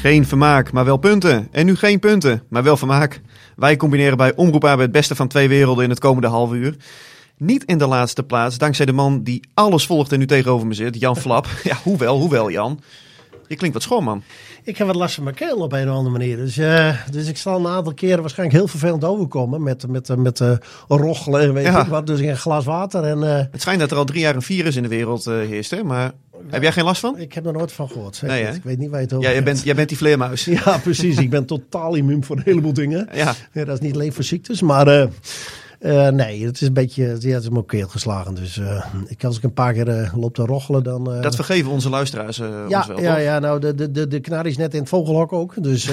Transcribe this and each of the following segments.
Geen vermaak, maar wel punten. En nu geen punten, maar wel vermaak. Wij combineren bij Omroep AB het beste van twee werelden in het komende half uur. Niet in de laatste plaats, dankzij de man die alles volgt en nu tegenover me zit, Jan Flap. Ja, hoewel, hoewel Jan. Je klinkt wat schoon, man. Ik heb wat last van mijn keel op een of andere manier. Dus, uh, dus ik zal een aantal keren waarschijnlijk heel vervelend overkomen. Met, met, met, met uh, rochelen en weet ja. ik wat. Dus een glas water. En, uh, het schijnt dat er al drie jaar een virus in de wereld heerst, hè? Maar heb jij geen last van? Ik heb er nooit van gehoord. Nee, ik weet niet waar je het over ja, jij bent, jij bent die vleermuis. Ja, precies. ik ben totaal immuun voor een heleboel dingen. Ja. ja dat is niet alleen voor ziektes, maar... Uh, nee, het is een beetje, ja, het is me ook keel geslagen. Dus uh, ik, als ik een paar keer uh, loop te rochelen, dan... dat vergeven onze luisteraars ja, ons wel, Ja, ja, nou, de, de, de, de is net in het vogelhok ook. Dus,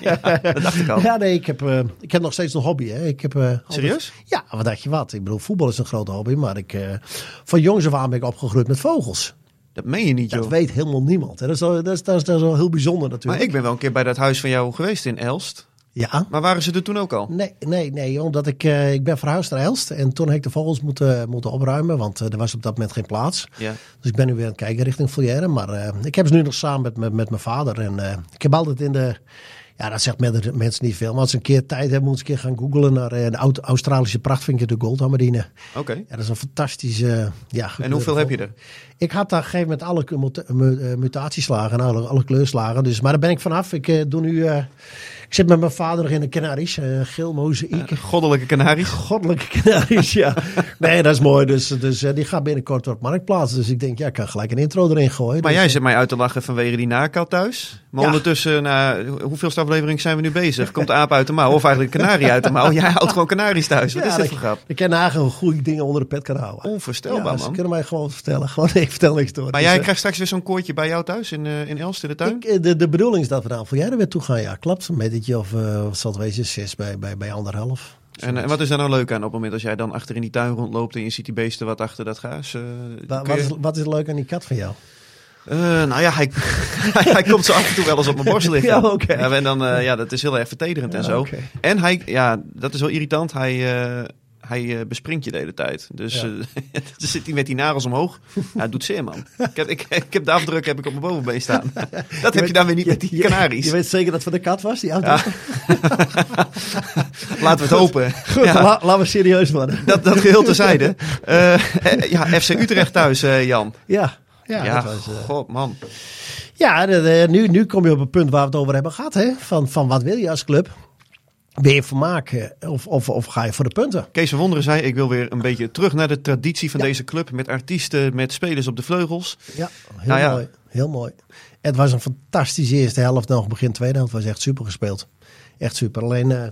ja, dat dacht ik al. Ja, nee, ik heb, ik heb nog steeds een hobby. Hè. Ik heb, Serieus? Ja, wat dacht je wat? Ik bedoel, voetbal is een grote hobby, maar ik, van jongs af aan ben ik opgegroeid met vogels. Dat meen je niet, joh. Dat weet helemaal niemand. Hè. Dat, is, dat, is, dat, is, dat is wel heel bijzonder natuurlijk. Maar ik ben wel een keer bij dat huis van jou geweest in Elst. Ja. Maar waren ze er toen ook al? Nee, nee, nee omdat ik, uh, ik ben verhuisd naar Elst. En toen heb ik de vogels moeten, moeten opruimen, want uh, er was op dat moment geen plaats. Ja. Dus ik ben nu weer aan het kijken richting Volière. Maar uh, ik heb ze nu nog samen met, met, met mijn vader. En ik heb altijd in de... Ja, dat zegt mensen niet veel. Maar als ze een keer tijd hebben, moeten ze een keer gaan googlen naar de Australische prachtvinker, de Goldhammerdine. Oké. Okay. Ja, dat is een fantastische... ja, en hoeveel heb je er? Ik had daar gegeven met alle mutatieslagen en alle, alle kleurslagen. Dus, maar daar ben ik vanaf. Ik doe nu... Ik zit met mijn vader nog in de Canaries, uh, geel mozaïek. Goddelijke Canaries? Goddelijke Canaries, ja. Nee, dat is mooi. Dus, dus die gaat binnenkort op marktplaats. Dus ik denk, ja, ik kan gelijk een intro erin gooien. Maar dus, jij zit mij uit te lachen vanwege die nakat thuis. Maar ja. ondertussen, nou, hoeveel aflevering zijn we nu bezig? Komt de aap uit de mouw of eigenlijk kanarie uit de mouw? Jij houdt gewoon kanaries thuis. Wat ja, is dit voor grap? Ik ken eigenlijk goede dingen onder de pet kan houden. Onvoorstelbaar, ja, man. Ze kunnen mij gewoon vertellen. Gewoon, ik vertel niks door. Maar dus, jij krijgt straks weer zo'n koortje bij jou thuis in, in Elst in de tuin? Ik, de, de bedoeling is dat we daar voor jij er weer toe gaan. Ja, klopt. Een beetje of uh, wat zal het wezen, zes bij, bij, bij anderhalf. En, en wat is daar nou leuk aan op het moment als jij dan achter in die tuin rondloopt en je ziet die beesten wat achter dat gaas? Uh, wat, wat, is, wat is leuk aan die kat van jou? Uh, nou ja, hij, hij komt zo af en toe wel eens op mijn borst liggen. ja, oké. Ja, en dan, uh, ja, dat is heel erg vertederend ja, en zo. Okay. En hij, ja, dat is wel irritant. Hij, uh, hij bespringt je de hele tijd. Dus ja. dan zit hij met die nagels omhoog. Ja, het doet zeer, man. Ik heb, ik, ik heb de afdruk heb ik op mijn bovenbeen staan. Dat je heb weet, je dan weer niet je, met die kanaries. Je, weet zeker dat het van de kat was, die? Ja. Laten we het hopen. Goed, la, laten we serieus worden. Dat, dat geheel terzijde. Ja, FC Utrecht thuis, Jan. Ja. Ja, ja was, god man. Ja, nu, nu kom je op een punt waar we het over hebben gehad. Hè? Van, van wat wil je als club? Ben je vermaak of, of, of ga je voor de punten? Kees van Wonderen zei, ik wil weer een beetje terug naar de traditie van ja. deze club. Met artiesten, met spelers op de vleugels. Ja, heel nou ja. mooi. Heel mooi. Het was een fantastische eerste helft. Nog begin tweede helft was echt super gespeeld. Echt super. Alleen uh,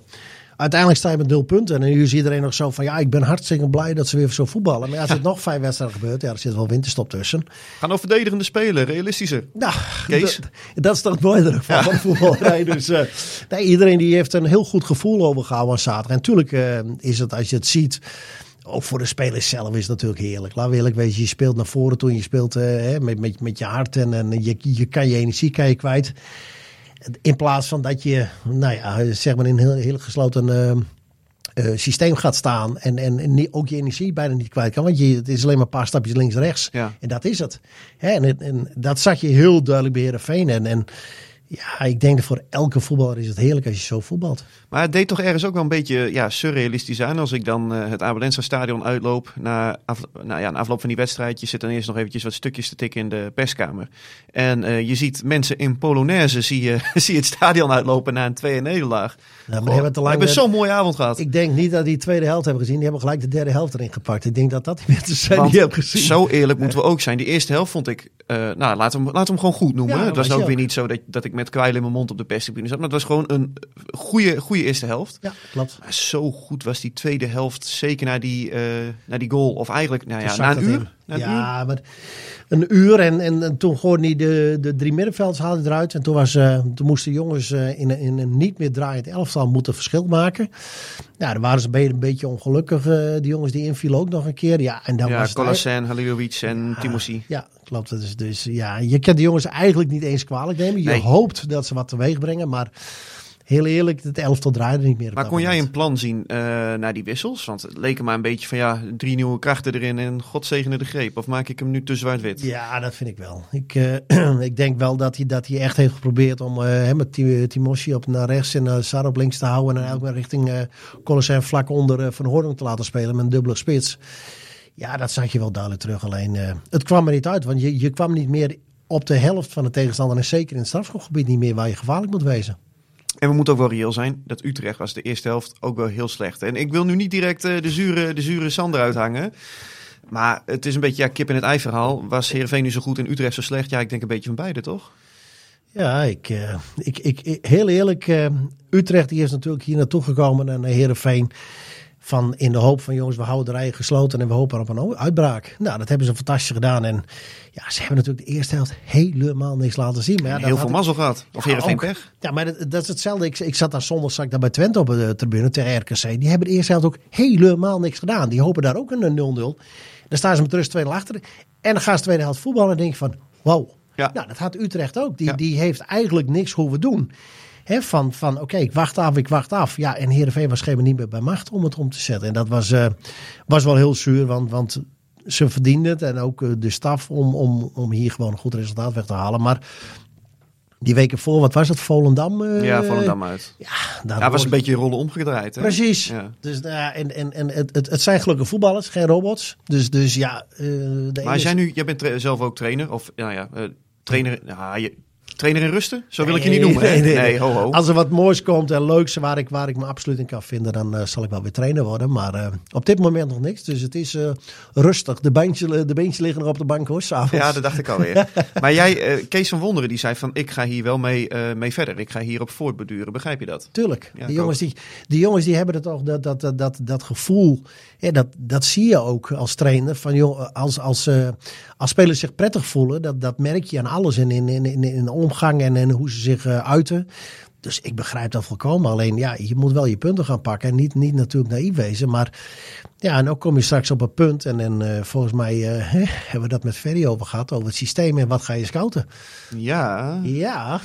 uiteindelijk sta je met nul punten. En nu is iedereen nog zo van, ja, ik ben hartstikke blij dat ze weer zo voetballen. Maar als het nog vijf wedstrijden gebeurt, ja, er zit wel winterstop tussen. Gaan over verdedigende spelen, realistischer. Nou, Kees. Dat, is toch het mooie ervan ja. van voetballerij. Dus uh, nee, iedereen die heeft een heel goed gevoel overgehouden aan zaterdag. En natuurlijk uh, is het, als je het ziet... Ook voor de spelers zelf is het natuurlijk heerlijk. Laat we eerlijk wezen, je speelt naar voren toe. Je speelt uh, met, met, met je hart en, en je, je kan je energie kan je kwijt. In plaats van dat je, nou ja, zeg maar in een heel, heel gesloten uh, uh, systeem gaat staan. En, en, en, ook je energie bijna niet kwijt kan. Want je, het is alleen maar een paar stapjes links en rechts. Ja. En dat is het. Hè, en, en, dat zag je heel duidelijk bij Heerenveen. En, en Ja, ik denk dat voor elke voetballer is het heerlijk als je zo voetbalt. Maar het deed toch ergens ook wel een beetje ja, surrealistisch aan als ik dan uh, het Abelensa stadion uitloop na, af, nou ja, na afloop van die wedstrijd. Je zit dan eerst nog eventjes wat stukjes te tikken in de perskamer. En uh, je ziet mensen in Polonaise zie je, zie je het stadion uitlopen na een tweede nederlaag. Ja, maar hebben, te lang hebben zo'n mooie avond gehad. Ik denk niet dat die tweede helft hebben gezien. Die hebben gelijk de derde helft erin gepakt. Ik denk dat dat die mensen zijn die hebben gezien. Zo eerlijk moeten we ook zijn. Die eerste helft vond ik, uh, nou laten we, laten we hem gewoon goed noemen. Ja, was was ook weer niet zo dat, dat ik met kwijl in mijn mond op de perstribune zat. Maar het was gewoon een goede, goede eerste helft. Ja, klopt. Maar zo goed was die tweede helft, zeker na die, uh, na die goal. Of eigenlijk, nou ja, na een uur. Na een uur. ja, maar een uur en, en, en toen gooide hij de, de drie middenvelders haalde eruit. En toen, was, uh, toen moesten jongens uh, in, een- in een niet meer draaiend elftal moeten verschil maken. Ja, dan waren ze een beetje, een beetje ongelukkig, uh, die jongens die invielen ook nog een keer. Ja, en dan Ja, was Halilovic en Ah, Timothy. Ja, klopt. Dus, dus ja, je kan de jongens eigenlijk niet eens kwalijk nemen. Je Nee. hoopt dat ze wat teweeg brengen, maar heel eerlijk, het elftal draaide niet meer. Maar kon jij een plan zien uh, naar die wissels? Want het leek maar een beetje van ja, drie nieuwe krachten erin en God zegene de greep. Of maak ik hem nu te zwart-wit? Ja, dat vind ik wel. Ik, uh, ik denk wel dat hij, dat hij echt heeft geprobeerd om uh, met Timosje op naar rechts en Sar op links te houden. En eigenlijk richting uh, vlak onder Van Hoorn te laten spelen met een dubbele spits. Ja, dat zag je wel duidelijk terug. Alleen uh, het kwam er niet uit, want je, je kwam niet meer op de helft van de tegenstander. En zeker in het strafschopgebied niet meer waar je gevaarlijk moet wezen. En we moeten ook wel reëel zijn. Dat Utrecht was de eerste helft ook wel heel slecht. En ik wil nu niet direct uh, de, zure, de zure Sander uithangen. Maar het is een beetje ja, kip in het ei verhaal. Was Heerenveen nu zo goed en Utrecht zo slecht? Ja, ik denk een beetje van beide, toch? Ja, ik, uh, ik, ik, heel eerlijk. Uh, Utrecht die is natuurlijk hier naartoe gekomen en Heerenveen. Van in de hoop van jongens, we houden de rijen gesloten en we hopen op een uitbraak. Nou, dat hebben ze fantastisch gedaan. En ja, ze hebben natuurlijk de eerste helft helemaal niks laten zien. Maar ja, Heel veel mazzel gehad. Of ja, Heerenveen pech. Ja, maar dat, dat, is hetzelfde. Ik, ik zat daar zondag zat ik daar bij Twente op de tribune tegen RKC. Die hebben de eerste helft ook helemaal niks gedaan. Die hopen daar ook een 0-0. Dan staan ze met rust 2 achter. En dan gaan ze de tweede helft voetballen en denk je van, wow. Ja. Nou, dat had Utrecht ook. Die, Ja. die heeft eigenlijk niks hoeven doen. He, van van oké, okay, ik wacht af, ik wacht af. Ja, en Heerenveen was geen niet meer bij macht om het om te zetten. En dat was, uh, was wel heel zuur, want, want ze verdienden het. En ook uh, de staf om, om, om hier gewoon een goed resultaat weg te halen. Maar die weken voor, wat was het? Volendam? Uh, ja, Volendam uit. Ja, daar ja, was een beetje rollen omgedraaid. Hè? Precies. Ja. Dus, uh, en en, en het, het, het zijn gelukkig voetballers, geen robots. Dus, dus ja. de maar jij nu, jij bent zelf ook trainer, of nou ja, trainer. Ja, je, Trainer in rusten? Zo wil nee, ik je niet noemen. Nee, nee, nee, ho, ho. Als er wat moois komt en leuks waar ik, waar ik me absoluut in kan vinden, dan uh, zal ik wel weer trainer worden. Maar uh, op dit moment nog niks. Dus het is uh, rustig. De beentjes, de beentjes liggen nog op de bank hoor, s'avonds. Ja, dat dacht ik alweer. maar jij, Kees van Wonderen, die zei van ik ga hier wel mee, mee verder. Ik ga hierop voortbeduren. Begrijp je dat? Tuurlijk. Ja, die, jongens die, die jongens die hebben het toch, dat, dat, dat, dat, dat gevoel. Ja, dat, dat zie je ook als trainer. Van, joh, als, als, als spelers zich prettig voelen, dat, dat merk je aan alles. In, in, in, in, in omgang en, en hoe ze zich uh, uiten. Dus ik begrijp dat volkomen. Alleen ja, je moet wel je punten gaan pakken. En niet, niet natuurlijk naïef wezen. Maar ja, en ook kom je straks op een punt. En, en uh, volgens mij uh, hè, hebben we dat met Ferry over gehad. Over het systeem en wat ga je scouten. Ja. Ja,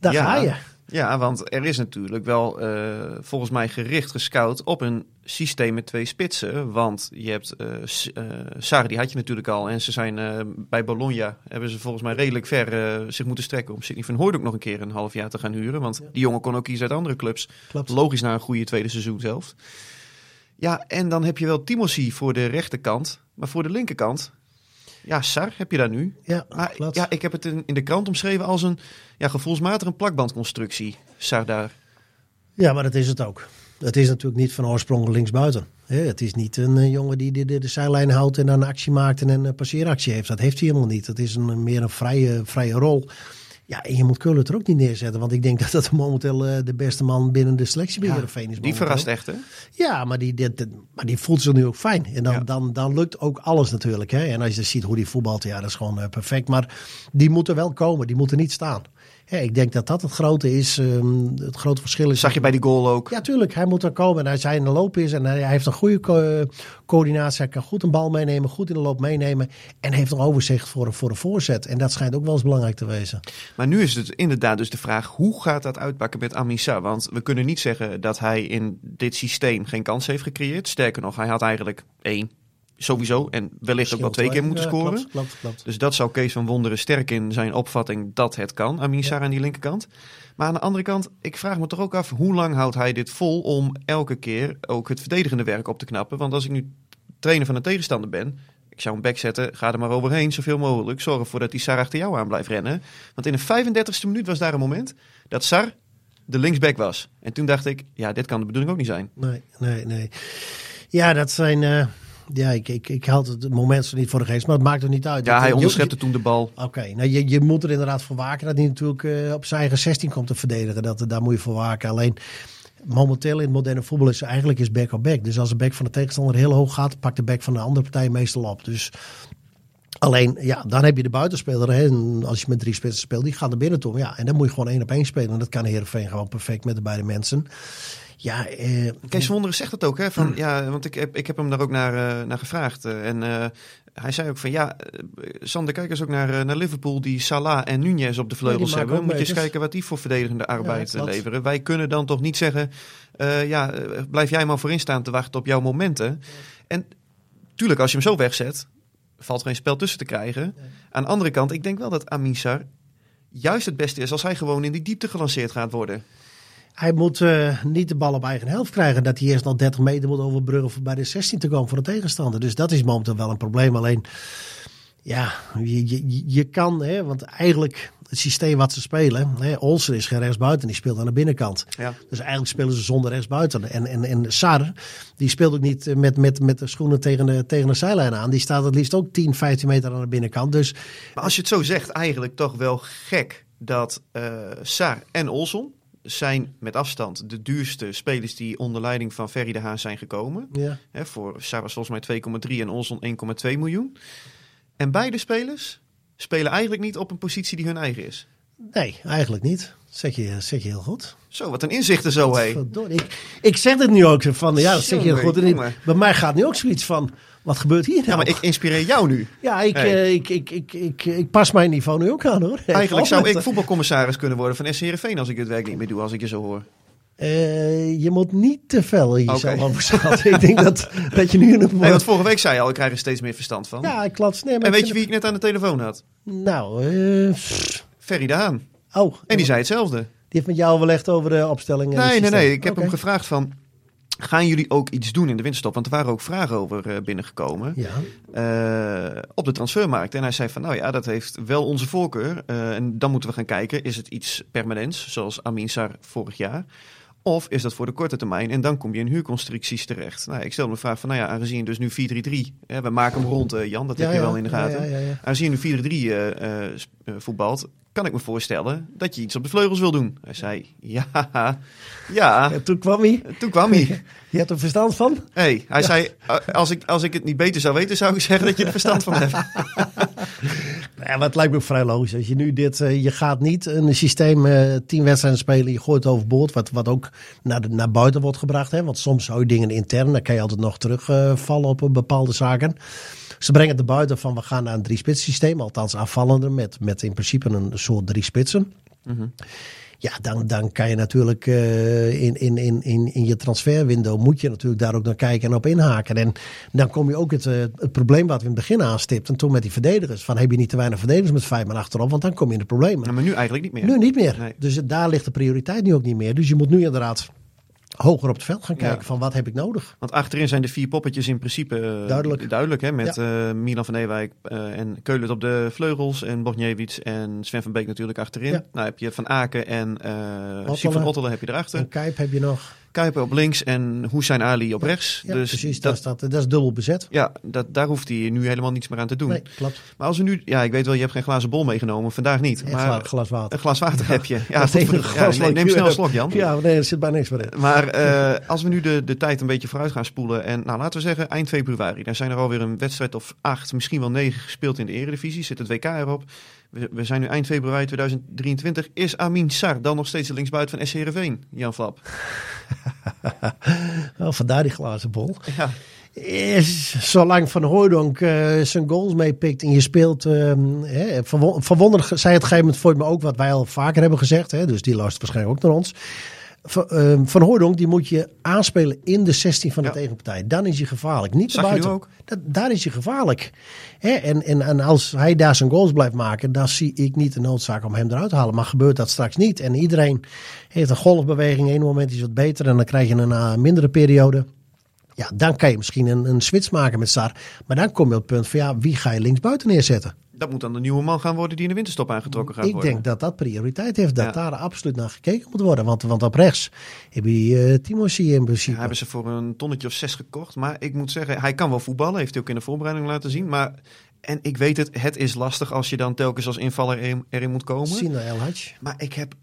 daar ja. ga je. Ja, want er is natuurlijk wel uh, volgens mij gericht gescout op een systeem met twee spitsen. Want je hebt uh, uh, Sarri, die had je natuurlijk al. En ze zijn bij Bologna, hebben ze volgens mij redelijk ver zich moeten strekken om Sidney van Hooyd ook nog een keer een half jaar te gaan huren. Want ja. die jongen kon ook kiezen uit andere clubs. Klopt. Logisch na een goede tweede seizoenshelft. Ja, en dan heb je wel Timothy voor de rechterkant. Maar voor de linkerkant, ja, Sar heb je daar nu. Ja, maar, klopt. ja, ik heb het in, in de krant omschreven als een ja, gevoelsmatig een plakbandconstructie. Sar daar. Ja, maar dat is het ook. Het is natuurlijk niet van oorsprong linksbuiten. Het is niet een uh, jongen die de, de, de, zijlijn houdt en dan een actie maakt en een uh, passeeractie heeft. Dat heeft hij helemaal niet. Het is een, meer een vrije, vrije rol. Ja, en je moet Kullen er ook niet neerzetten. Want ik denk dat dat momenteel uh, de beste man binnen de selectie bij ja, is. Die verrast echt, hè? Ja, maar die, maar die voelt zich nu ook fijn. En dan, ja. dan, dan lukt ook alles natuurlijk. Hè? En als je ziet hoe die voetbalt, ja, dat is gewoon uh, perfect. Maar die moeten wel komen. Die moeten niet staan. Ja, ik denk dat dat het grote is. Um, het grote verschil is. Zag je bij die goal ook? Ja, tuurlijk. Hij moet er komen. En als hij in de loop is en hij heeft een goede co coördinatie. Hij kan goed een bal meenemen, goed in de loop meenemen. En heeft een overzicht voor, voor de voorzet. En dat schijnt ook wel eens belangrijk te wezen. Maar nu is het inderdaad dus de vraag: hoe gaat dat uitpakken met Amisa? Want we kunnen niet zeggen dat hij in dit systeem geen kans heeft gecreëerd. Sterker nog, hij had eigenlijk één, sowieso. En wellicht ook wel twee keer moeten Ja, scoren. Klopt, klopt, klopt. Dus dat zou Kees van Wonderen sterk in zijn opvatting dat het kan. Amin Sarr aan die linkerkant. Maar aan de andere kant, ik vraag me toch ook af... hoe lang houdt hij dit vol om elke keer ook het verdedigende werk op te knappen? Want als ik nu trainer van een tegenstander ben... ik zou een back zetten, ga er maar overheen zoveel mogelijk. Zorg ervoor dat die Sar achter jou aan blijft rennen. Want in de 35e minuut was daar een moment dat Sar de linksback was. En toen dacht ik, ja, dit kan de bedoeling ook niet zijn. Nee, nee, nee. Ja, dat zijn... eh, ja, ik, ik, ik haal het moment zo niet voor de geest, maar het maakt er niet uit. Ja, Dat- hij je- onderschepte toen de bal. Oké, nou je, je moet er inderdaad voor waken dat hij natuurlijk eh, op zijn eigen 16 komt te verdedigen. Dat, daar moet je voor waken. Alleen momenteel in het moderne voetbal is eigenlijk is back op back. Dus als de back van de tegenstander heel hoog gaat, pakt de back van de andere partij meestal op. Dus alleen, ja, dan heb je de buitenspeler. Hè, en als je met drie spitsen speelt, die gaat naar binnen toe. Ja, en dan moet je gewoon één op één spelen. En dat kan Heerenveen gewoon perfect met de beide mensen. Ja, eh, Kees Wonderen zegt het ook, hè? Van, ja, want ik heb, ik heb hem daar ook naar, eh, naar gevraagd. eh, en hij zei ook van, ja, Sander, kijk eens ook naar, naar Liverpool, die Salah en Nunez op de vleugels hebben. ook Moet je eens kijken wat die voor verdedigende arbeid Ja, leveren. Wij kunnen dan toch niet zeggen, ja, blijf jij maar voorin staan te wachten op jouw momenten. En tuurlijk, als je hem zo wegzet, valt er geen spel tussen te krijgen. Aan de andere kant, ik denk wel dat Amisar juist het beste is als hij gewoon in die diepte gelanceerd gaat worden. Hij moet eh, niet de bal op eigen helft krijgen. Dat hij eerst nog 30 meter moet overbruggen om bij de 16 te komen voor de tegenstander. Dus dat is momenteel wel een probleem. Alleen, ja, je, je, je kan, hè, want eigenlijk het systeem wat ze spelen. Hè, Olsen is geen rechtsbuiten, die speelt aan de binnenkant. Ja. Dus eigenlijk spelen ze zonder rechtsbuiten. En, en, en Sar, die speelt ook niet met, met, met de schoenen tegen de, tegen de zijlijn aan. Die staat het liefst ook 10, 15 meter aan de binnenkant. Dus Maar als je het zo zegt, eigenlijk toch wel gek dat eh Sar en Olson zijn met afstand de duurste spelers die onder leiding van Ferry de Haan zijn gekomen. ja, Hè, voor Sar was volgens mij 2,3 en Olson 1,2 miljoen. En beide spelers spelen eigenlijk niet op een positie die hun eigen is. nee, eigenlijk niet. Zeg je, zeg je heel goed. Zo, wat een inzichten zo, hé. Ik, ik zeg het nu ook van, ja, dat zeg je heel goed. En bij mij gaat nu ook zoiets van, wat gebeurt hier nou? Ja, maar ik inspireer jou nu. ja, ik, Hey. eh, ik, ik, ik, ik, ik pas mijn niveau nu ook aan hoor. Eigenlijk zou ik voetbalcommissaris kunnen worden van SC Heerenveen als ik het werk niet meer doe, als ik je zo hoor. Eh, je moet niet te fel in jezelf Oké. overschatten. ik denk dat, dat je nu het Nee, want vorige week zei je al, ik krijg er steeds meer verstand van. Ja, ik klopt. Nee, maar en weet je wie ik net aan de telefoon had? Nou, pff. Ferry de Haan. oh. En die zei hetzelfde. Die heeft met jou overlegd over de opstelling. en het Nee, nee, nee. Ik heb hem gevraagd van... Gaan jullie ook iets doen in de winterstop? Want er waren ook vragen over eh, binnengekomen. Ja, eh, op de transfermarkt. En hij zei van, nou ja, dat heeft wel onze voorkeur. Eh, en dan moeten we gaan kijken, is het iets permanents, zoals Amin Sar vorig jaar? Of is dat voor de korte termijn? En dan kom je in huurconstructies terecht. Nou, ik stel me de vraag van, nou ja, aangezien dus nu 4-3-3... Hè, we maken hem rond, eh, Jan, dat heb je ja. wel in de gaten. Ja. Aangezien je nu 4-3 eh, eh, eh, voetbalt, kan ik me voorstellen dat je iets op de vleugels wil doen. Hij zei, ja, ja. En toen kwam hij. Toen kwam hij. Je hebt er verstand van? Hey, hij zei, "Uh, als ik, als ik het niet beter zou weten, zou ik zeggen dat je er verstand van hebt. Ja, maar het lijkt me ook vrij logisch. Als je nu dit, eh, je gaat niet een systeem eh tien wedstrijden spelen, je gooit het overboord, wat, wat ook naar, naar buiten wordt gebracht. Hè? Want soms hou je dingen intern, dan kan je altijd nog terugvallen op een bepaalde zaken. Ze brengen het er buiten van we gaan naar een drie-spits systeem, althans aanvallender, met, met in principe een soort drie spitsen. Ja, dan, dan kan je natuurlijk eh, in, in, in, in, in je transferwindow moet je natuurlijk daar ook naar kijken en op inhaken. En dan kom je ook het, eh, het probleem wat we in het begin aanstipten, toen met die verdedigers. Van heb je niet te weinig verdedigers met vijf man achterop, want dan kom je in de problemen. maar nu eigenlijk niet meer. Nu niet meer. Nee. Dus daar ligt de prioriteit nu ook niet meer. Dus je moet nu inderdaad hoger op het veld gaan kijken Ja. van wat heb ik nodig. Want achterin zijn de vier poppetjes in principe eh, Duidelijk. duidelijk hè? Met eh, Milan van Ewijk eh, en Keulen op de vleugels en Bogniewicz en Sven van Beek natuurlijk achterin. Ja. Nou heb je Van Aken en. Siem van Ottelen heb je erachter. En Kuip heb je nog. Kuiper op links en Hussein Ali op rechts. Ja, dus precies. dat, Dat, dat, dat is dubbel bezet. ja, dat, daar hoeft hij nu helemaal niets meer aan te doen. Nee, klopt. Maar als we nu, ja, ik weet wel, je hebt geen glazen bol meegenomen, vandaag niet. Een maar gla- glas water. een glas water heb je. Ja, goed voor een glas neem, snel een slok, Jan. Ja, nee, er zit bij niks meer in. Maar eh, als we nu de, de tijd een beetje vooruit gaan spoelen. En nou, laten we zeggen eind februari. Dan zijn er alweer een wedstrijd of acht, misschien wel negen gespeeld in de Eredivisie. Zit het WK erop. We, we zijn nu eind februari 2023. Is Amin Sar dan nog steeds de linksbuiten van SC Heerenveen, Jan Flap? Oh, vandaar die glazen bol. Ja. Is, zolang Van Hooydonk eh, zijn goals meepikt en je speelt... ehm hè, verwon- verwonderlijk zei het op een gegeven moment voor me ook wat wij al vaker hebben gezegd. Hè, dus die luistert waarschijnlijk ook naar ons. Van, uh, van Hooydonk, die moet je aanspelen in de 16 van de Ja. tegenpartij. Dan is je gevaarlijk. Niet Zag buiten. ook? Dat, daar is je gevaarlijk. Hè? En, en, en als hij daar zijn goals blijft maken, dan zie ik niet de noodzaak om hem eruit te halen. Maar gebeurt dat straks niet. En iedereen heeft een golfbeweging. Eén moment is wat beter en dan krijg je een uh, mindere periode. Ja, dan kan je misschien een, een switch maken met Sar. Maar dan kom je op het punt van ja, wie ga je linksbuiten neerzetten? Dat moet dan de nieuwe man gaan worden die in de winterstop aangetrokken gaat Ik worden. denk dat dat prioriteit heeft. Dat Ja. daar absoluut naar gekeken moet worden. Want, want op rechts heb je uh, in principe. Ja, hebben ze voor een tonnetje of zes gekocht. Maar ik moet zeggen, hij kan wel voetballen. Heeft hij ook in de voorbereiding laten zien. Maar, en ik weet het, het is lastig als je dan telkens als invaller erin, erin moet komen. Sina El. Maar ik heb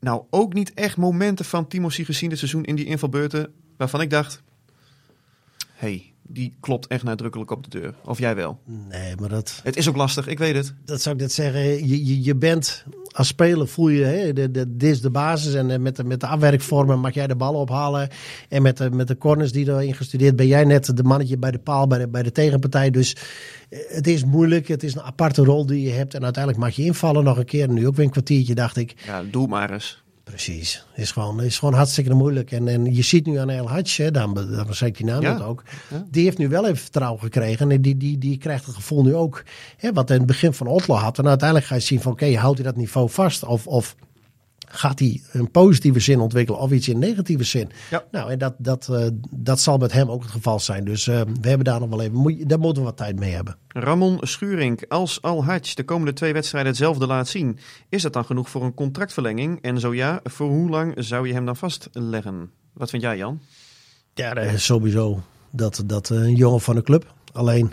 nou ook niet echt momenten van Timothy gezien dit seizoen in die invalbeurten. Waarvan ik dacht, hey, die klopt echt nadrukkelijk op de deur. Of jij wel. Nee, maar dat, Het is ook lastig, ik weet het. dat zou ik net zeggen. Je, je, je bent als speler voel je, hè, de, de, dit is de basis. En eh, met de, met de afwerkvormen mag jij de ballen ophalen. En met de, met de corners die erin gestudeerd ben jij net de mannetje bij de paal, bij de, bij de tegenpartij. Dus eh, het is moeilijk. Het is een aparte rol die je hebt. En uiteindelijk mag je invallen nog een keer. Nu ook weer een kwartiertje, dacht ik. Ja, doe maar eens. Precies. Is gewoon, is gewoon hartstikke moeilijk. En, en je ziet nu aan El Hadj, hè, dan, dan zeg ik die naam Ja. net ook. Ja. Die heeft nu wel even vertrouwen gekregen. En die, die, die krijgt het gevoel nu ook. Hè, wat in het begin van Otlo had. En uiteindelijk ga je zien van oké, houdt hij dat niveau vast? Of, of gaat hij een positieve zin ontwikkelen of iets in negatieve zin? Ja. Nou, en dat, dat, eh, dat zal met hem ook het geval zijn. Dus eh, we hebben daar nog wel even, moet, daar moeten we wat tijd mee hebben. Ramon Schuring, als Al Hadj de komende twee wedstrijden hetzelfde laat zien, is dat dan genoeg voor een contractverlenging? En zo ja, voor hoe lang zou je hem dan vastleggen? Wat vind jij, Jan? Ja, dat is sowieso dat, dat eh, een jongen van de club. Alleen,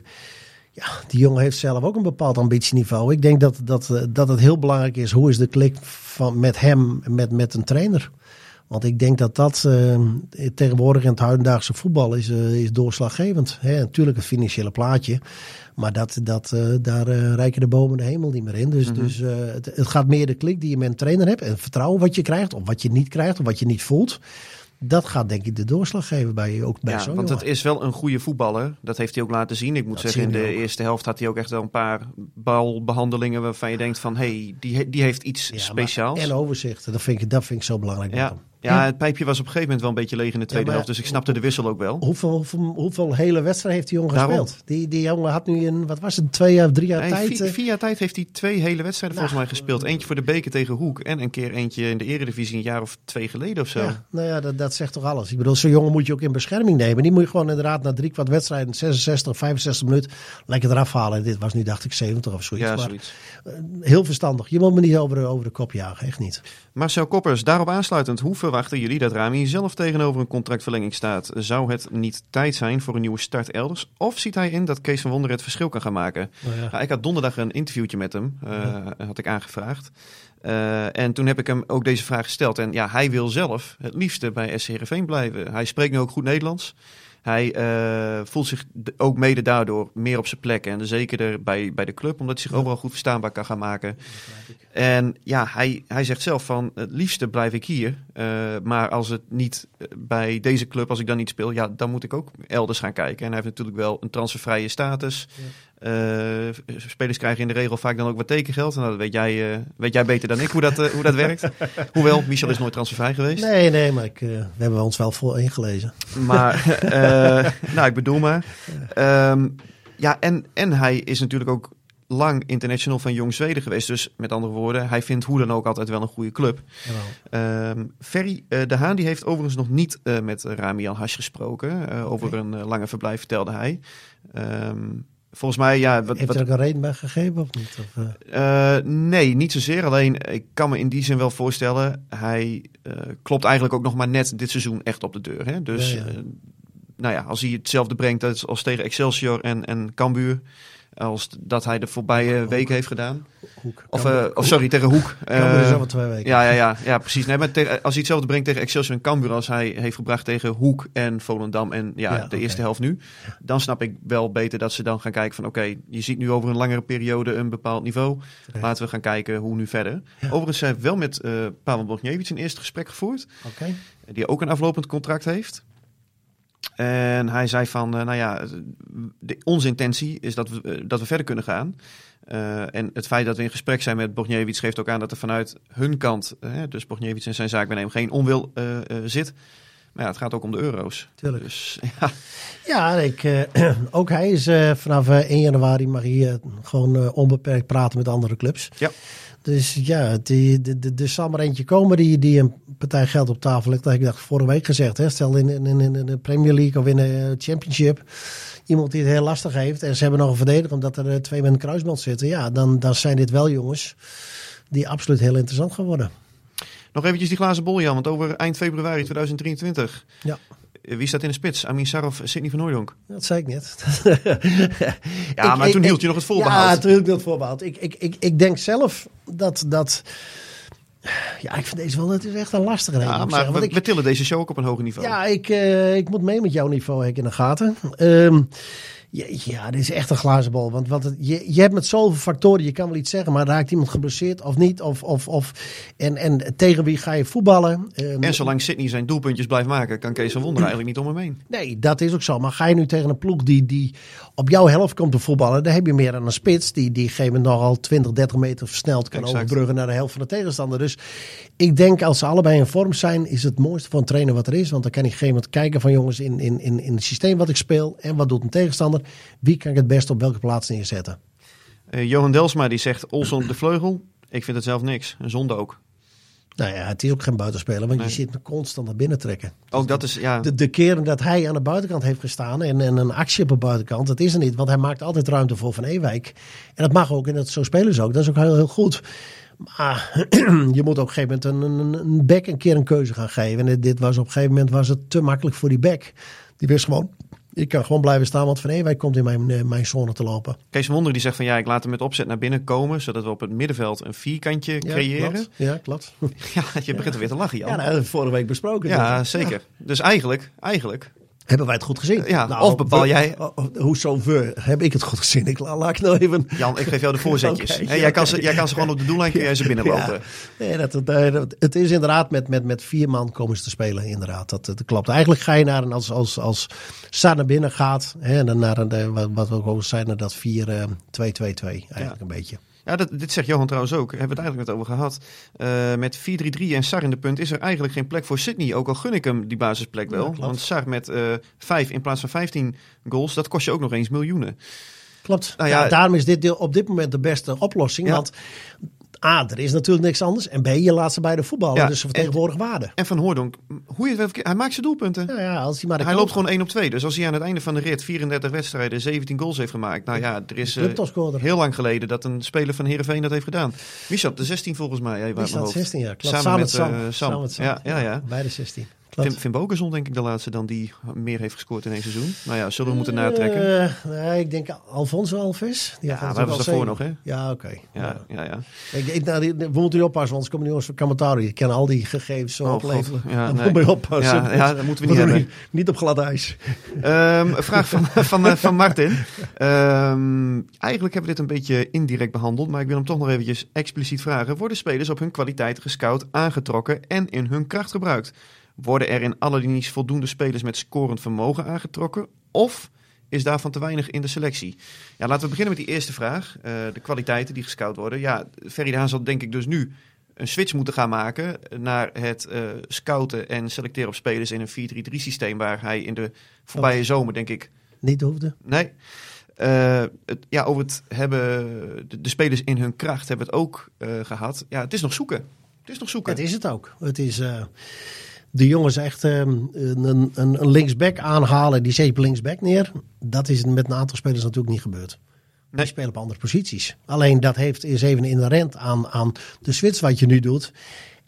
ja, die jongen heeft zelf ook een bepaald ambitieniveau. Ik denk dat, dat, eh, dat het heel belangrijk is. Hoe is de klik van, met hem, met, met een trainer? Want ik denk dat dat eh, tegenwoordig in het huidendaagse voetbal is, eh, is doorslaggevend. Hè, natuurlijk het financiële plaatje. Maar dat, dat, daar rijken de bomen de hemel niet meer in. Dus, dus eh, het, het gaat meer de klik die je met een trainer hebt. En het vertrouwen wat je krijgt. Of wat je niet krijgt. Of wat je niet voelt. Dat gaat denk ik de doorslag geven bij, ook bij Ja, zo'n want jongen. het is wel een goede voetballer. Dat heeft hij ook laten zien. Ik moet Dat zeggen, in de ook. eerste helft had hij ook echt wel een paar balbehandelingen waarvan je denkt van, hé, hey, die, die heeft iets Ja, speciaals. En overzicht. Dat vind ik, dat vind ik zo belangrijk. ja. Ja, het pijpje was op een gegeven moment wel een beetje leeg in de tweede helft. Dus ik snapte de wissel ook wel. Hoeveel, hoeveel, hoeveel hele wedstrijden heeft die jongen Daarom. gespeeld? Die, die jongen had nu in, wat was het, twee jaar, drie jaar Nee, tijd? vier, eh, vier jaar tijd heeft hij twee hele wedstrijden Nou. volgens mij gespeeld. Eentje voor de beker tegen Hoek en een keer eentje in de eredivisie een jaar of twee geleden of zo. Ja, nou ja, dat, dat zegt toch alles. Ik bedoel, zo'n jongen moet je ook in bescherming nemen. Die moet je gewoon inderdaad na drie kwart wedstrijden, 66, 65 minuten, lekker eraf halen. Dit was nu, dacht ik, 70 of zoiets. Ja, maar zoiets. heel verstandig. Je moet me niet over de, over de kop jagen, echt niet. Marcel Koppers, daarop aansluitend, hoe verwachten jullie dat Rami zelf tegenover een contractverlenging staat? Zou het niet tijd zijn voor een nieuwe start elders? Of ziet hij in dat Kees van Wonder het verschil kan gaan maken? Nou ja. Nou, ik had donderdag een interviewtje met hem, eh, had ik aangevraagd. Eh, en toen heb ik hem ook deze vraag gesteld. En ja, hij wil zelf het liefste bij SC Heerenveen blijven. Hij spreekt nu ook goed Nederlands. Hij eh, voelt zich ook mede daardoor meer op zijn plek. En zeker bij, bij de club, omdat hij zich overal goed verstaanbaar kan gaan maken. En ja, hij, hij zegt zelf van het liefste blijf ik hier. Eh, maar als het niet eh, bij deze club, als ik dan niet speel, ja, dan moet ik ook elders gaan kijken. En hij heeft natuurlijk wel een transfervrije status. Eh, spelers krijgen in de regel vaak dan ook wat tekengeld. En dat weet jij, eh, weet jij beter dan ik hoe dat, eh, hoe dat werkt. Hoewel, Michel is nooit transfervrij geweest. Nee, nee, maar ik, we hebben ons wel voor ingelezen. Maar, nou, ik bedoel maar. Ehm, ja, en, en hij is natuurlijk ook lang international van Jong Zweden geweest. Dus met andere woorden, hij vindt hoe dan ook altijd wel een goede club. Ehm Ferry de Haan die heeft overigens nog niet eh, met Rami Al Hash gesproken. over een lange verblijf, vertelde hij. Ehm, volgens mij, ja... Wat, Heeft er ook een reden bij gegeven of niet? Of, eh, eh, nee, niet zozeer. Alleen, ik kan me in die zin wel voorstellen... hij eh, klopt eigenlijk ook nog maar net dit seizoen echt op de deur. Hè? Dus, Ja, ja. nou ja, als hij hetzelfde brengt als, als tegen Excelsior en, en Cambuur... als dat hij de voorbije week heeft gedaan. Hoek. Of, eh, of sorry, tegen Hoek. Cambuur is Eh, twee weken. ja, ja, ja, ja, precies. Nee, maar tegen- als hij hetzelfde brengt tegen Excelsior en Cambuur als hij heeft gebracht tegen Hoek en Volendam en ja, Ja, de eerste helft nu, dan snap ik wel beter dat ze dan gaan kijken van oké, je ziet nu over een langere periode een bepaald niveau. Laten we gaan kijken hoe nu verder. Overigens zijn we wel met eh Pavel Bogniewicz een eerste gesprek gevoerd, Oké. die ook een aflopend contract heeft. En hij zei van, nou ja, de, onze intentie is dat we, dat we verder kunnen gaan. Uh, en het feit dat we in gesprek zijn met Bogniewicz geeft ook aan dat er vanuit hun kant, dus Bogniewicz en zijn zaakbenemer, geen onwil uh, zit. Maar ja, het gaat ook om de euro's. Tuurlijk. Dus, ja, ja ik, ook hij is vanaf 1 januari mag hij gewoon onbeperkt praten met andere clubs. Ja. Dus ja, die, de, de, de zal maar eentje komen die, die een partij geld op tafel legt. Dat heb ik dacht vorige week gezegd. Hè? Stel in, in, in de Premier League of in de Championship iemand die het heel lastig heeft. En ze hebben nog een verdediger omdat er twee met een kruisband zitten. Ja, dan, dan zijn dit wel jongens die absoluut heel interessant gaan worden. Nog eventjes die glazen bol, Jan. Want over eind februari 2023. Ja. Wie staat in de spits? Amin Sar of Sidney van Hooydonk? Dat zei ik net. ja, maar toen hield je nog het voorbehoud. Ja, toen hield ik het voorbehoud. Ik, ik, ik, ik denk zelf dat... dat ja, ik vind deze wel, het is echt een lastige. Ja, maar we, ik, we, tillen deze show ook op een hoger niveau. Ja, ik, uh, ik moet mee met jouw niveau in de gaten. Um, ja, dit is echt een glazen bal. Want, want je, je hebt met zoveel factoren, je kan wel iets zeggen, maar raakt iemand geblesseerd of niet? Of, of, of, en, en tegen wie ga je voetballen? Um, en zolang Sydney zijn doelpuntjes blijft maken, kan Kees van Wonder eigenlijk niet om hem heen. Nee, dat is ook zo. Maar ga je nu tegen een ploeg die, die op jouw helft komt te voetballen, dan heb je meer dan een spits die, die gegeven nogal 20, 30 meter versneld kan exact. overbruggen naar de helft van de tegenstander. Dus ik denk als ze allebei in vorm zijn, is het mooiste voor een trainer wat er is. Want dan kan hij op een gegeven moment kijken van jongens in, in, in, in het systeem wat ik speel en wat doet een tegenstander. Wie kan ik het best op welke plaats neerzetten? Uh, Johan Delsma die zegt Olson de vleugel. Ik vind het zelf niks. Een zonde ook. Nou ja, het is ook geen buitenspeler, want je zit me constant naar binnen trekken. Ook dat is, ja. De, de keren dat hij aan de buitenkant heeft gestaan en, en een actie op de buitenkant, dat is er niet. Want hij maakt altijd ruimte voor Van Ewijk. En dat mag ook, en dat, zo spelen ze ook. Dat is ook heel, heel goed. Maar je moet op een gegeven moment een, een, een back een keer een keuze gaan geven. En dit was op een gegeven moment was het te makkelijk voor die back. Die wist gewoon, ik kan gewoon blijven staan, want Van Ewijk komt in mijn, eh, mijn zone te lopen. Kees Wonder die zegt van ja, ik laat hem met opzet naar binnen komen, zodat we op het middenveld een vierkantje creëren. Ja, klopt. Ja, je begint er weer te lachen, Jan. Ja, nou, dat hebben we vorige week besproken. Ja, zeker. Dus eigenlijk, eigenlijk hebben wij het goed gezien? Ja, nou, of bepaal jij... Hoezo we? Heb ik het goed gezien? Ik laat ik nou even... Jan, ik geef jou de voorzetjes. okay, jij, kan ze, jij kan ze gewoon op de doellijn kun jij ze binnenlopen. Ja. Nee, dat, dat, het is inderdaad met, met, met vier man komen ze te spelen. Inderdaad, dat, dat klopt. Eigenlijk ga je naar een, als, als, als naar binnen gaat. Hè, en dan naar een, wat, wat we ook zijn, naar dat 4-2-2-2 eigenlijk ja. een beetje. Ja, dat, dit zegt Johan trouwens ook. Hebben we het eigenlijk net over gehad. Uh, met 4-3-3 en Sar in de punt is er eigenlijk geen plek voor Sydney. Ook al gun ik hem die basisplek wel. Ja, want Sar met uh, eh, 5 in plaats van 15 goals, dat kost je ook nog eens miljoenen. Klopt. Nou ja, ja, daarom is dit op dit moment de beste oplossing. Want A, er is natuurlijk niks anders. En B, je laat ze bij de voetballen. Ja, dus ze vertegenwoordigen waarde. En Van Hoordonk, hoe je het hij maakt zijn doelpunten. Ja, ja, als hij maar hij loopt gewoon 1 op 2. Dus als hij aan het einde van de rit 34 wedstrijden 17 goals heeft gemaakt. Nou ja, er is uh, heel lang geleden dat een speler van Heerenveen dat heeft gedaan. Wie de 16 volgens mij? Zat 16 jaar? Samen, Samen, met, Sam. Uh, Sam. Samen met Sam. Ja, ja, ja. Beide 16. Finn, Finn Bokerson denk ik de laatste dan die meer heeft gescoord in één seizoen. Nou ja, zullen we moeten natrekken? Uh, nee, ik denk Alfonso Alves. Die ja, we hebben ze daarvoor nog hè? Ja, oké. Okay. Ja, ja, ja. Ik, ik, nou, die, we moeten nu oppassen, want komen nu onze commentaar. Je kan al die gegevens zo oh, opleveren. Ja, dan nee. moet je oppassen. Ja, ja, dat moeten we niet hebben. Niet, op glad ijs. Um, vraag van, van, uh, van Martin. Um, eigenlijk hebben we dit een beetje indirect behandeld, maar ik wil hem toch nog eventjes expliciet vragen. Worden spelers op hun kwaliteit gescout, aangetrokken en in hun kracht gebruikt? Worden er in alle linies voldoende spelers met scorend vermogen aangetrokken? Of is daarvan te weinig in de selectie? Ja, laten we beginnen met die eerste vraag. Uh, de kwaliteiten die gescout worden. Ja, Ferry de Haan zal denk ik dus nu een switch moeten gaan maken naar het uh, scouten en selecteren op spelers in een 4-3-3 systeem waar hij in de voorbije zomer denk ik... Niet hoefde. Nee. Uh, het, ja, over het hebben, de, de, spelers in hun kracht hebben het ook gehad. Ja, het is nog zoeken. Het is nog zoeken. Het is het ook. Het is de jongens echt um, een, een, een, linksback aanhalen, die je linksback neer. Dat is met een aantal spelers natuurlijk niet gebeurd. Die spelen op andere posities. Alleen dat heeft, is even inherent aan, aan de switch wat je nu doet.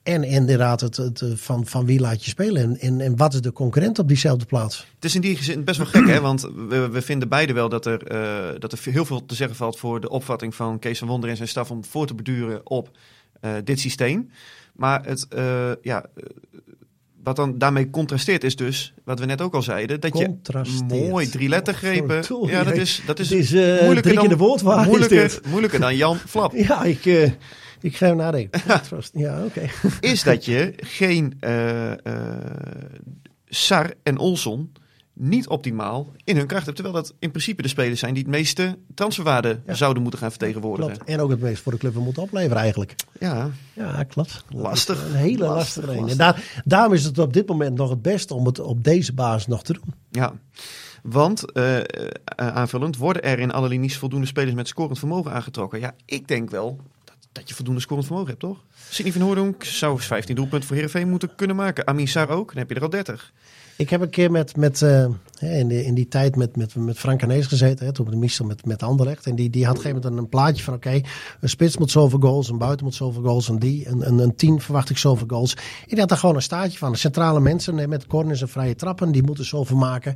En inderdaad, het, het, van, van wie laat je spelen en, en, en wat is de concurrent op diezelfde plaats? Het is in die zin best wel gek, hè? want we, we vinden beide wel dat er, uh, dat er heel veel te zeggen valt voor de opvatting van Kees van Wonder en zijn staf om voor te beduren op uh, dit systeem. Maar het, uh, ja, wat dan daarmee contrasteert is dus, wat we net ook al zeiden, dat je mooi drie lettergrepen. Ja, dat is, dat is, is uh, moeilijker dan, de moeilijker, moeilijker dan Jan Flap. Ja, ik, uh, ik ga nadenken. ja, oké. Okay. Is dat je geen uh, Sar en Olson niet optimaal in hun kracht hebben. Terwijl dat in principe de spelers zijn die het meeste transferwaarde Ja. zouden moeten gaan vertegenwoordigen. Klopt. En ook het meest voor de club moeten opleveren eigenlijk. Ja, Ja, klopt. Lastig. Een hele Lastig, lastige. En lastig. daar, daarom is het op dit moment nog het beste om het op deze basis nog te doen. ja. Want eh, eh, aanvullend worden er in alle linies voldoende spelers met scorend vermogen aangetrokken. Ja, ik denk wel dat, dat je voldoende scorend vermogen hebt, toch? Sidney van Hoordonk zou eens 15 doelpunten voor Heerenveen moeten kunnen maken. Amin Sarr ook, dan heb je er al 30. Ik heb een keer met, met, eh, in, de, in die tijd met, met, met Frank Canees gezeten, hè, toen op de Michel met, met Anderlecht. En die, die had op een gegeven moment een plaatje van oké, een spits moet zoveel goals, een buiten moet zoveel goals, een die, een, een, een team verwacht ik zoveel goals. En die had daar gewoon een staartje van. De centrale mensen met corners en vrije trappen, die moeten zoveel maken.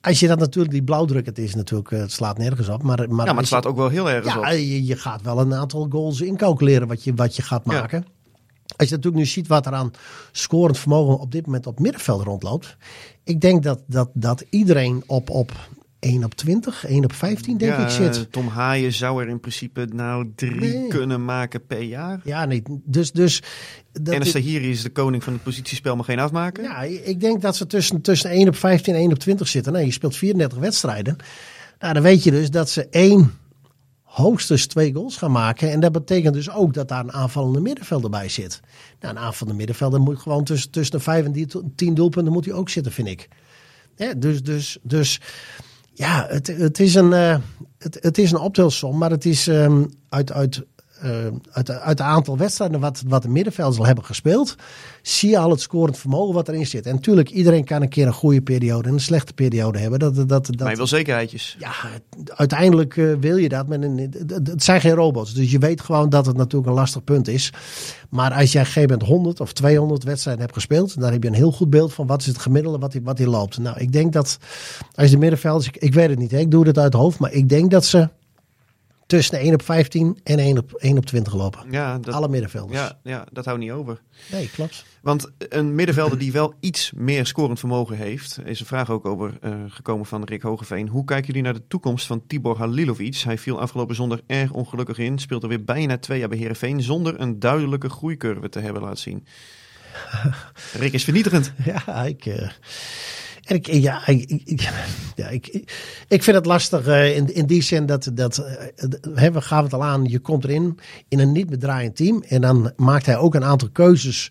Als je dat natuurlijk, die blauwdruk, het is natuurlijk, eh, het slaat nergens op. Maar, maar, Ja, maar het slaat ook wel heel erg ja, op. je, je gaat wel een aantal goals incalculeren wat je, wat je gaat Ja. Als je natuurlijk nu ziet wat er aan scorend vermogen op dit moment op middenveld rondloopt. Ik denk dat, dat, dat iedereen op, op 1 op 20, 1 op 15 denk Ja, ik zit. Tom Haaien zou er in principe nou drie Nee. kunnen maken per jaar. Ja, nee, dus... dus dat en Tahiri is de koning van het positiespel, mag geen afmaken. Ja, ik denk dat ze tussen, tussen 1 op 15 en 1 op 20 zitten. Nou, je speelt 34 wedstrijden. Nou, dan weet je dus dat ze één, hoogstens twee goals gaan maken. En dat betekent dus ook dat daar een aanvallende middenvelder bij zit. Nou, een aanvallende middenvelder moet gewoon tussen, tussen de 5 en die- 10 doelpunten moet hij ook zitten, vind ik. Dus, dus, dus ja, het, het, is een, eh, het, het is een optelsom, maar het is ehm, uit, uit, eh, uit, uit het aantal wedstrijden wat, wat de middenvelders al hebben gespeeld, zie je al het scorend vermogen wat erin zit. En natuurlijk, iedereen kan een keer een goede periode en een slechte periode hebben. Dat, dat, dat, Maar je wil zekerheidjes. ja, uiteindelijk eh, wil je dat. Met een, het- zijn geen robots. Dus je weet gewoon dat het natuurlijk een lastig punt is. Maar als jij op een gegeven moment 100 of 200 wedstrijden hebt gespeeld. Dan heb je een heel goed beeld van wat is het gemiddelde wat hij wat die loopt. Nou, ik denk dat als je de middenvelders. Ik, ik weet het niet, hè, ik doe het uit het hoofd. Maar ik denk dat ze tussen de 1 op 15 en 1 op, 1 op 20 lopen. Ja, dat, Alle middenvelders. ja, ja, dat houdt niet over. Nee, klopt. Want een middenvelder die wel iets meer scorend vermogen heeft, is een vraag ook over eh, gekomen van Rick Hogeveen. Hoe kijken jullie naar de toekomst van Tibor Halilovic? Hij viel afgelopen zondag erg ongelukkig in, speelt er weer bijna twee jaar bij Heerenveen zonder een duidelijke groeicurve te hebben laten zien. Rick is vernietigend. Ja, ik. eh, en ik, ja, ik, ik- ja, ik, ik, vind het lastig eh, in, in die zin dat, dat eh, we gaven het al aan, je komt erin in een niet bedraaiend team en dan maakt hij ook een aantal keuzes.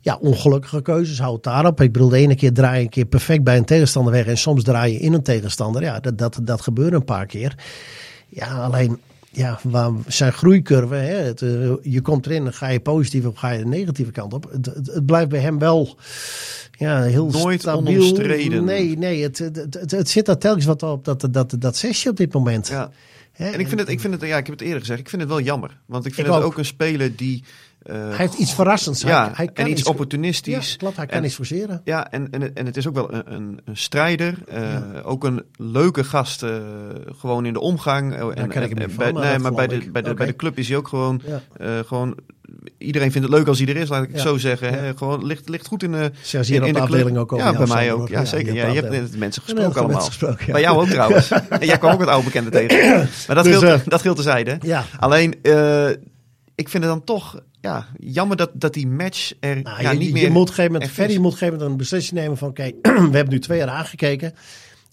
Ja, ongelukkige keuzes, hou het daarop. Ik bedoel, de ene keer draai je een keer perfect bij een tegenstander weg en soms draai je in een tegenstander. Ja, dat, dat, dat gebeurt een paar keer. Ja, alleen ja, waar zijn groeicurve, hè, het, eh, je komt erin, dan ga je positief of ga je de negatieve kant op. Het, het, het blijft bij hem wel ja, heel Nooit stabiel. onomstreden. Nee, nee, het, het, het, zit er telkens wat op, dat, dat, dat zesje op dit moment. Ja. Hè, En ik vind het, ik vind het, ja, ik heb het eerder gezegd, ik vind het wel jammer. Want ik vind Ik het ook. ook een speler die... eh, Hij heeft iets verrassends. ja, hij, hij kan en iets Ja, opportunistisch. klopt, hij kan En- iets forceren. Ja, en, en, het- en het is ook wel een, een, een strijder. eh, Ook een leuke gast, eh, gewoon in de omgang. Eh, en, ken ik hem en- niet bij, van, maar nee, maar bij de, bij, de, bij de club is hij ook gewoon, Ja. gewoon... Iedereen vindt het leuk als hij er is, laat ik het Ja. zo zeggen. Ja. Hè? Gewoon ligt, ligt goed in de, Zelfs hier in, de club. afdeling ook over Ja, bij mij ook. Ja, Ja, zeker. Ja, je hebt net mensen Ja, gesproken allemaal. mensen gesproken, ja. Bij jou ook trouwens. en jij kwam ook wat oude bekenden tegen. Maar dat, Dus, geldt, dat geldt tezijde. Ja. Alleen, ik vind het dan toch ja, jammer dat, dat die match er Nou, ja, je, niet je meer... moet op een gegeven moment, Ferry is. moet op een gegeven moment een beslissing nemen van, oké, we hebben nu twee jaar aangekeken.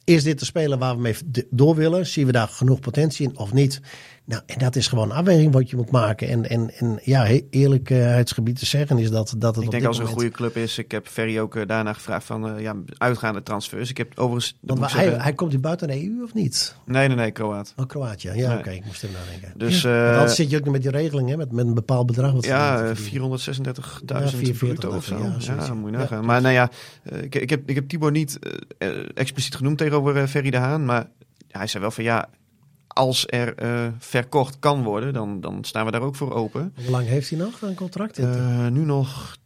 Is dit de speler waar we mee door willen? Zien we daar genoeg potentie in of niet? Nou, en dat is gewoon een afweging wat je moet maken. En, en, en ja, he- eerlijkheidsgebied te zeggen is dat, dat het Ik denk als een goede club is. Ik heb Ferry ook eh, daarna gevraagd van eh, ja, uitgaande transfers. Ik heb overigens... Want ik hij, zeggen- hij komt hier buiten de EU of niet? Nee, nee, nee, Kroaat. Oh, Kroatië. Ja, Nee. oké, ik moest er nadenken. Dus Want eh, anders zit je ook nog met die regeling, hè, met, met een bepaald bedrag. Wat ja, ze eh, verdienen. 436.000 Ja, 44 bruto of zo. ja, Ja, moet je Ja, nagaan. maar nou ja, ik, ik, heb, ik heb Tibor niet expliciet genoemd tegenover eh, Ferry de Haan. Maar hij zei wel van ja, als er eh, verkocht kan worden, dan, dan staan we daar ook voor open. Hoe lang heeft hij nog een contract? Eh, nu nog,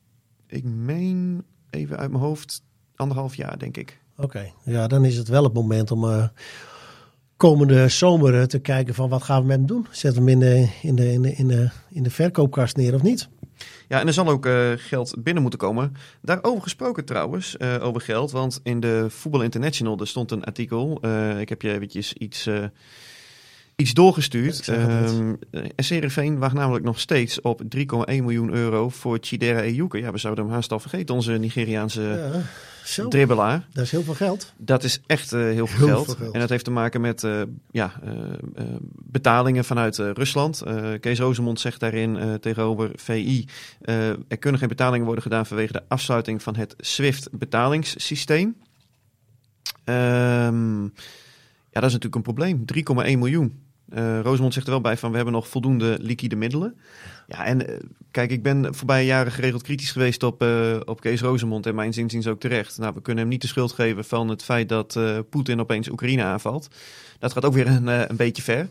ik meen even uit mijn hoofd, anderhalf jaar denk ik. Oké, ja, dan is het wel het moment om komende zomer te kijken van wat gaan we met hem doen. Zet hem in de, in de, in de, in de, in de verkoopkast neer of niet? Ja, en er zal ook eh, geld binnen moeten komen. Daarover gesproken trouwens, eh, over geld. Want in de Voetbal International er stond een artikel. eh, ik heb je eventjes iets, iets doorgestuurd. Ik zeg het Um, SCRV wacht namelijk nog steeds op 3,1 miljoen euro voor Chidera Ejuke. Ja, we zouden hem haast al vergeten, onze Nigeriaanse Ja, zo. dribbelaar. Dat is heel veel geld. Dat is echt eh, heel, veel, Heel geld. veel geld. En dat heeft te maken met eh, ja, eh, eh, betalingen vanuit eh, Rusland. Eh, Kees Rozemond zegt daarin eh, tegenover VI... eh, er kunnen geen betalingen worden gedaan vanwege de afsluiting van het SWIFT-betalingssysteem. Ehm, ja, dat is natuurlijk een probleem. 3,1 miljoen. Eh Rosemond zegt er wel bij van we hebben nog voldoende liquide middelen. Ja, en eh, kijk, ik ben voorbije jaren geregeld kritisch geweest op, eh, op Kees Rozemond en mijn zinziens ook terecht. Nou, we kunnen hem niet de schuld geven van het feit dat Poetin opeens Oekraïne aanvalt. Dat gaat ook weer een, een beetje ver.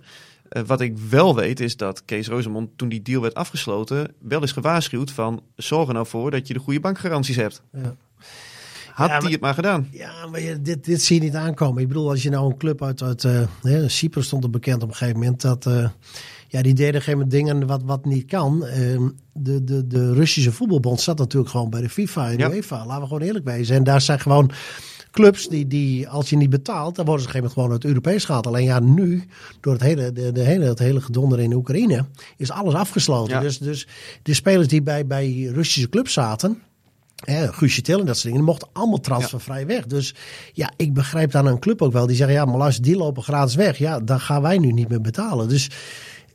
Wat ik wel weet is dat Kees Rozemond toen die deal werd afgesloten wel is gewaarschuwd van zorg er nou voor dat je de goede bankgaranties hebt. Ja. Had hij het maar gedaan. Ja, maar je, dit, dit zie je niet aankomen. Ik bedoel, als je nou een club uit, uit eh, hè, Cyprus stond er bekend op een gegeven moment dat eh, ja, die deden op een gegeven moment dingen wat, wat niet kan. Ehm, de, de, de Russische voetbalbond zat natuurlijk gewoon bij de FIFA en de Ja. UEFA. Laten we gewoon eerlijk wezen. En daar zijn gewoon clubs die, die als je niet betaalt, dan worden ze op een gegeven moment gewoon uit Europees gehaald. Alleen ja, nu, door het hele, de, de hele, het hele gedonder in Oekraïne, is alles afgesloten. Ja. Dus, dus de spelers die bij, bij Russische clubs zaten, Hè, Guusje Til en dat soort dingen. Die mochten allemaal transfervrij weg. Dus ja, ik begrijp dan een club ook wel. Die zeggen, ja, maar luister, die lopen gratis weg. Ja, dan gaan wij nu niet meer betalen. Dus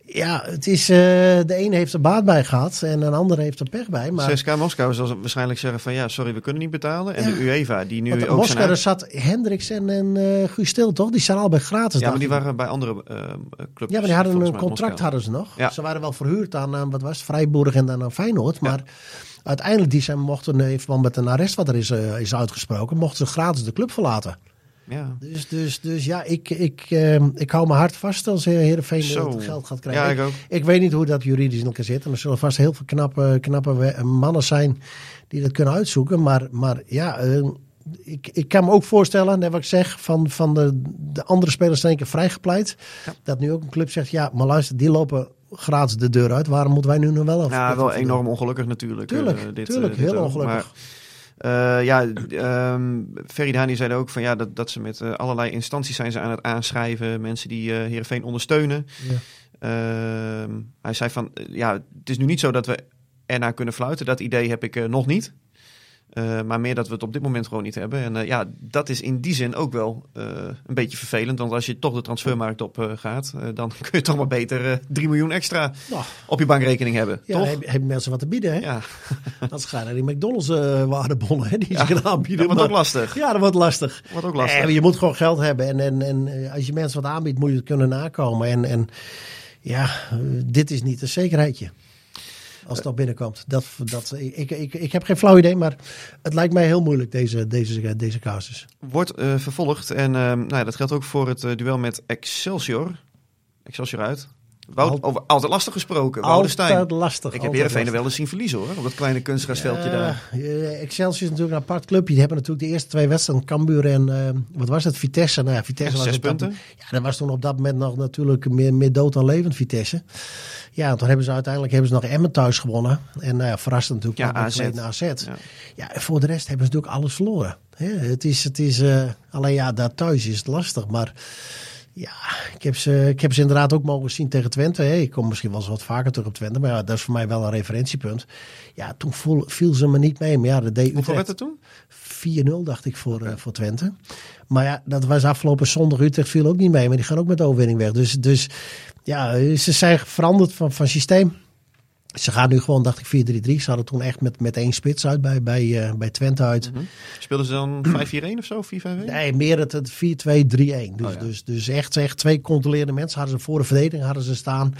ja, het is, eh, de ene heeft er baat bij gehad en een ander heeft er pech bij. Maar 6K Moskou zal waarschijnlijk zeggen van ja, sorry, we kunnen niet betalen. En Ja. de UEFA, die nu want ook in Moskou zijn... zat Hendricks en, en eh Guus Til, toch? Die zijn allebei gratis. Ja, maar die waren bij andere eh clubs. Ja, maar die hadden een contract Moskou. hadden ze nog. Ja. Ze waren wel verhuurd aan, wat was het, Vrijburg en dan aan Feyenoord. Ja. Maar uiteindelijk, die zijn mochten, in verband met een arrest wat er is, eh, is uitgesproken, mochten ze gratis de club verlaten. Ja. Dus, dus, dus ja, ik, ik, eh, ik hou me hard vast als Heerenveen het geld gaat krijgen. Ja, ik, ik ook. ik weet niet hoe dat juridisch in elkaar zit. En er zullen vast heel veel knappe, knappe mannen zijn die dat kunnen uitzoeken. Maar, maar ja, eh, ik, ik kan me ook voorstellen, net wat ik zeg, van, van de, de andere spelers zijn keer vrijgepleit. Dat nu ook een club zegt, ja, maar luister, die lopen gratis de deur uit. Waarom moeten wij nu nog wel af? Ja, wel enorm ongelukkig natuurlijk. Tuurlijk, eh, dit, tuurlijk, eh, dit heel ook. ongelukkig. Maar, eh, ja, ehm Feridani zei ook van ja, dat, dat ze met allerlei instanties zijn ze aan het aanschrijven. Mensen die eh Heerenveen ondersteunen. Ja. Ehm, hij zei van ja, het is nu niet zo dat we ernaar kunnen fluiten. Dat idee heb ik nog niet. Eh, maar meer dat we het op dit moment gewoon niet hebben. En eh, ja, dat is in die zin ook wel eh, een beetje vervelend. Want als je toch de transfermarkt op gaat, dan kun je toch maar beter eh 3 miljoen extra Nou, op je bankrekening hebben. ja, toch? heb, hebben mensen wat te bieden, hè? Ja, Dat gaan naar die McDonald's waardebonnen, hè? Die Ja, ze gaan aanbieden. dat wordt ook lastig. Ja, dat wordt lastig. Wordt ook lastig. Je moet gewoon geld hebben. En, en, en als je mensen wat aanbiedt, moet je het kunnen nakomen. En, en ja, dit is niet een zekerheidje. Als het nog binnenkomt. Dat, dat, ik, ik, ik heb geen flauw idee, maar het lijkt mij heel moeilijk, deze, deze, deze casus. Wordt eh, vervolgd. En ehm, nou ja, dat geldt ook voor het eh, duel met Excelsior. Excelsior uit. Wout, over altijd lastig gesproken. Altijd lastig. Ik heb Heerenveen er wel eens zien verliezen hoor. Op dat kleine kunstgrasveldje daar. Ja, eh, Excelsior is natuurlijk een apart clubje. Die hebben natuurlijk de eerste twee wedstrijden, Cambuur en eh, wat was het, Vitesse. Nou ja, Vitesse was Zes op dat- punten. ja, dat was toen op dat moment nog natuurlijk meer, meer dood dan levend Vitesse. Ja, en toen hebben ze uiteindelijk hebben ze nog Emmen thuis gewonnen. En nou ja, verrassend natuurlijk Ja, AZ. AZ. Ja. Voor de rest hebben ze natuurlijk alles verloren. Hè, het is, het is eh, alleen ja, daar thuis is het lastig. Maar ja, ik heb, ze, ik heb ze inderdaad ook mogen zien tegen Twente. Hè. Ik kom misschien wel eens wat vaker terug op Twente. Maar ja, dat is voor mij wel een referentiepunt. Ja, toen voel, viel ze me niet mee. Maar ja, dat deed Hoeveel werd het toen? 4-0 dacht ik voor, eh, voor Twente. Maar ja, dat was afgelopen zondag. Utrecht viel ook niet mee. Maar die gaan ook met de overwinning weg. Dus, dus ja, ze zijn veranderd van, van systeem. Ze gaan nu gewoon, dacht ik, 4-3-3. Ze hadden toen echt met, met één spits uit bij, bij, eh, bij Twente uit. Mhm. Speelden ze dan 5-4-1 of zo? 4-5-1? Nee, meer het, het 4-2-3-1. Dus, Oh, ja. dus, dus echt, echt twee controlerende mensen hadden ze voor de verdediging hadden ze staan.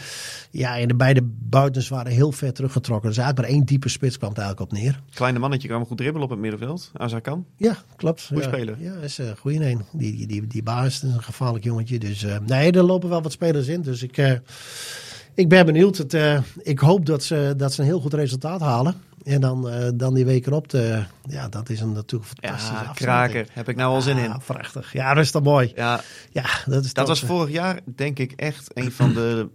Ja, en de beide buitens waren heel ver teruggetrokken. Dus uit maar één diepe spits kwam het eigenlijk op neer. Kleine mannetje kan wel goed dribbelen op het middenveld. Azarkan. Ja, klopt. Goeie ja. speler. Ja, is een goede een. Die, die, die, die baas is een gevaarlijk jongetje. Dus eh, nee, er lopen wel wat spelers in. Dus ik, eh, ik ben benieuwd. Het, eh, ik hoop dat ze, dat ze een heel goed resultaat halen. En dan, eh, dan die weken op. De, ja, dat is een natuurlijk fantastische Ja, kraker. Heb ik nou al zin in. Ja, prachtig. Ja, dat is toch mooi. Ja, Ja, dat is dat was vorig jaar denk ik echt een van de...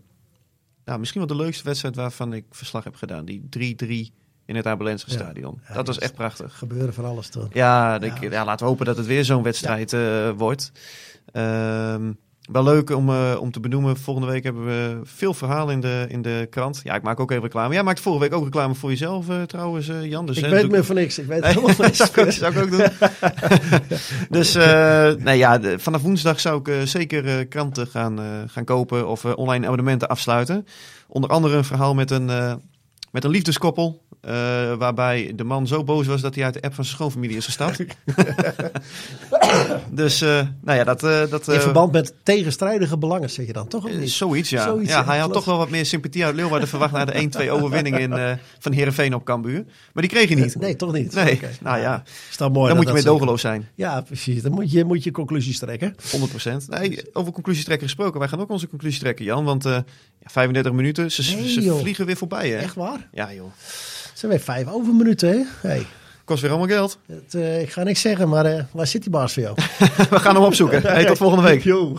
Nou, misschien wel de leukste wedstrijd waarvan ik verslag heb gedaan. Die 3-3 in het Abelense stadion. Ja, dat was echt prachtig. gebeuren van alles toch. Ja, ik- Ja. ja, laten we hopen dat het weer zo'n wedstrijd eh, wordt. Ehm, Wel leuk om, eh, om te benoemen. Volgende week hebben we veel verhalen in de, in de krant. Ja, ik maak ook even reclame. Jij maakt vorige week ook reclame voor jezelf uh, trouwens, uh, Jan. Dus, ik weet meer van niks. Ik weet helemaal niks. zou, ik, zou ik ook doen. dus nee, ja, de- vanaf woensdag zou ik eh, zeker eh, kranten gaan, eh, gaan kopen of eh, online abonnementen afsluiten. Onder andere een verhaal met een, eh, met een liefdeskoppel. eh, waarbij de man zo boos was dat hij uit de app van zijn schoonfamilie is gestapt. dus, eh, nou ja, dat... eh, dat In eh, verband met tegenstrijdige belangen, zeg je dan toch? Of niet? Zoiets, ja. Zoiets, ja, ja, hij had toch wel wat meer sympathie uit Leeuwarden verwacht na de 1-2 overwinning in, van Heerenveen op Cambuur. Maar die kreeg hij niet. Nee, toch niet? Nee, nou ja, dat mooi? dan moet je zo- dogeloos zijn. Ja, precies. Dan moet je, moet je conclusies trekken. 100%. Nee, over conclusies trekken gesproken. Wij gaan ook onze conclusie trekken, Jan. Want eh, ja, 35 minuten, ze, Nee, ze vliegen weer voorbij, hè? Echt waar? Ja, joh. Het zijn weer vijf overminuten, hè? Hey, Kost weer allemaal geld. het, eh, ik ga niks zeggen, maar eh, waar zit die baas voor jou? We gaan hem opzoeken. Hey, tot volgende week. Yo.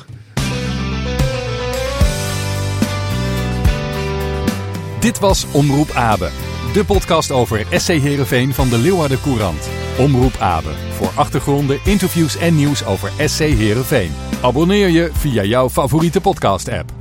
Dit was Omroep Abe, de podcast over SC Heerenveen van de Leeuwarden Courant. Omroep Abe, voor achtergronden, interviews en nieuws over SC Heerenveen. Abonneer je via jouw favoriete podcast-app.